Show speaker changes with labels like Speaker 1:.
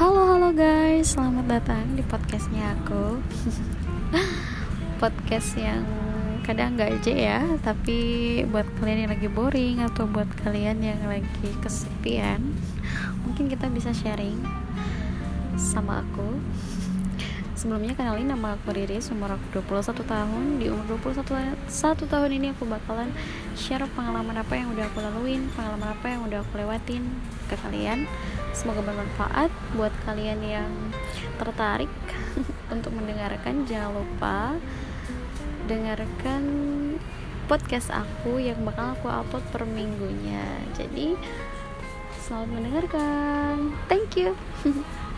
Speaker 1: Halo halo guys, selamat datang di podcastnya aku. Podcast yang kadang gak aja ya Tapi buat kalian yang lagi boring Atau buat kalian yang lagi kesepian Mungkin kita bisa sharing Sama aku. Sebelumnya kenalin nama aku Riris, umur aku 21 tahun. Di umur 21 satu tahun ini aku bakalan share pengalaman apa yang udah aku laluin Pengalaman apa yang udah aku lewatin ke kalian Semoga bermanfaat buat kalian yang tertarik untuk mendengarkan. Jangan lupa dengarkan podcast aku yang bakal aku upload per minggunya. Jadi selamat mendengarkan. Thank you